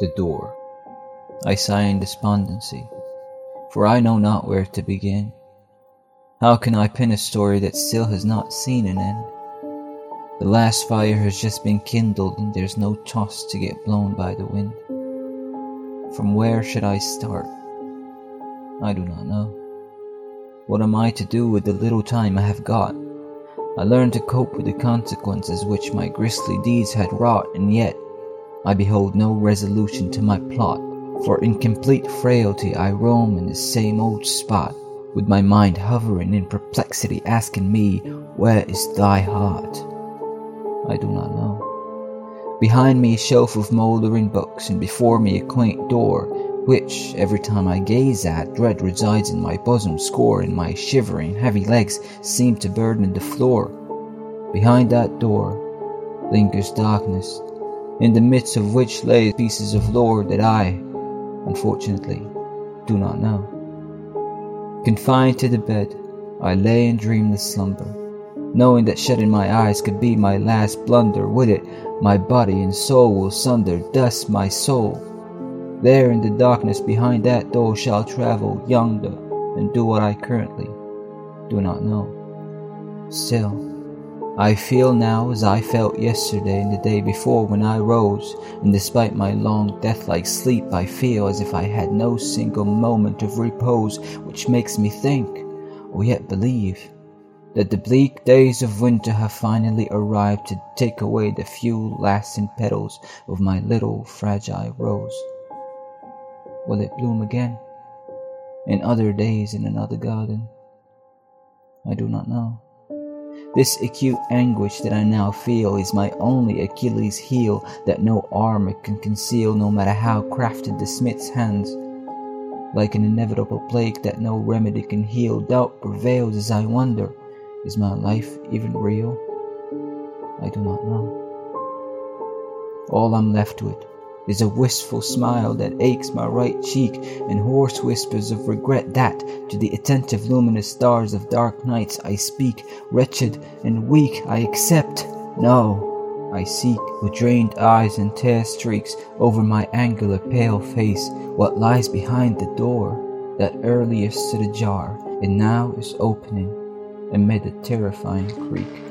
The door. I sigh in despondency, for I know not where to begin. How can I pin a story that still has not seen an end? The last fire has just been kindled and there's no toss to get blown by the wind. From where should I start? I do not know. What am I to do with the little time I have got? I learned to cope with the consequences which my grisly deeds had wrought, and yet I behold no resolution to my plot, for in complete frailty I roam in the same old spot, with my mind hovering in perplexity, asking me, Where is thy heart? I do not know. Behind me a shelf of mouldering books, and before me a quaint door, which, every time I gaze at, dread resides in my bosom score, and my shivering, heavy legs seem to burden the floor. Behind that door lingers darkness, in the midst of which lay pieces of lore that I, unfortunately, do not know. Confined to the bed, I lay in dreamless slumber, knowing that shutting my eyes could be my last blunder. With it, my body and soul will sunder, thus my soul. There in the darkness behind that door shall travel yonder and do what I currently do not know. Still, I feel now as I felt yesterday and the day before when I rose, and despite my long death-like sleep, I feel as if I had no single moment of repose, which makes me think, or yet believe, that the bleak days of winter have finally arrived to take away the few lasting petals of my little fragile rose. Will it bloom again? In other days in another garden? I do not know. This acute anguish that I now feel is my only Achilles heel that no armor can conceal, no matter how crafted the smith's hands. Like an inevitable plague that no remedy can heal, doubt prevails as I wonder, is my life even real? I do not know. All I'm left with is a wistful smile that aches my right cheek, and hoarse whispers of regret that, to the attentive luminous stars of dark nights, I speak, wretched and weak, I accept. No, I seek, with drained eyes and tear streaks over my angular pale face, what lies behind the door that earlier stood ajar, and now is opening amid a terrifying creak.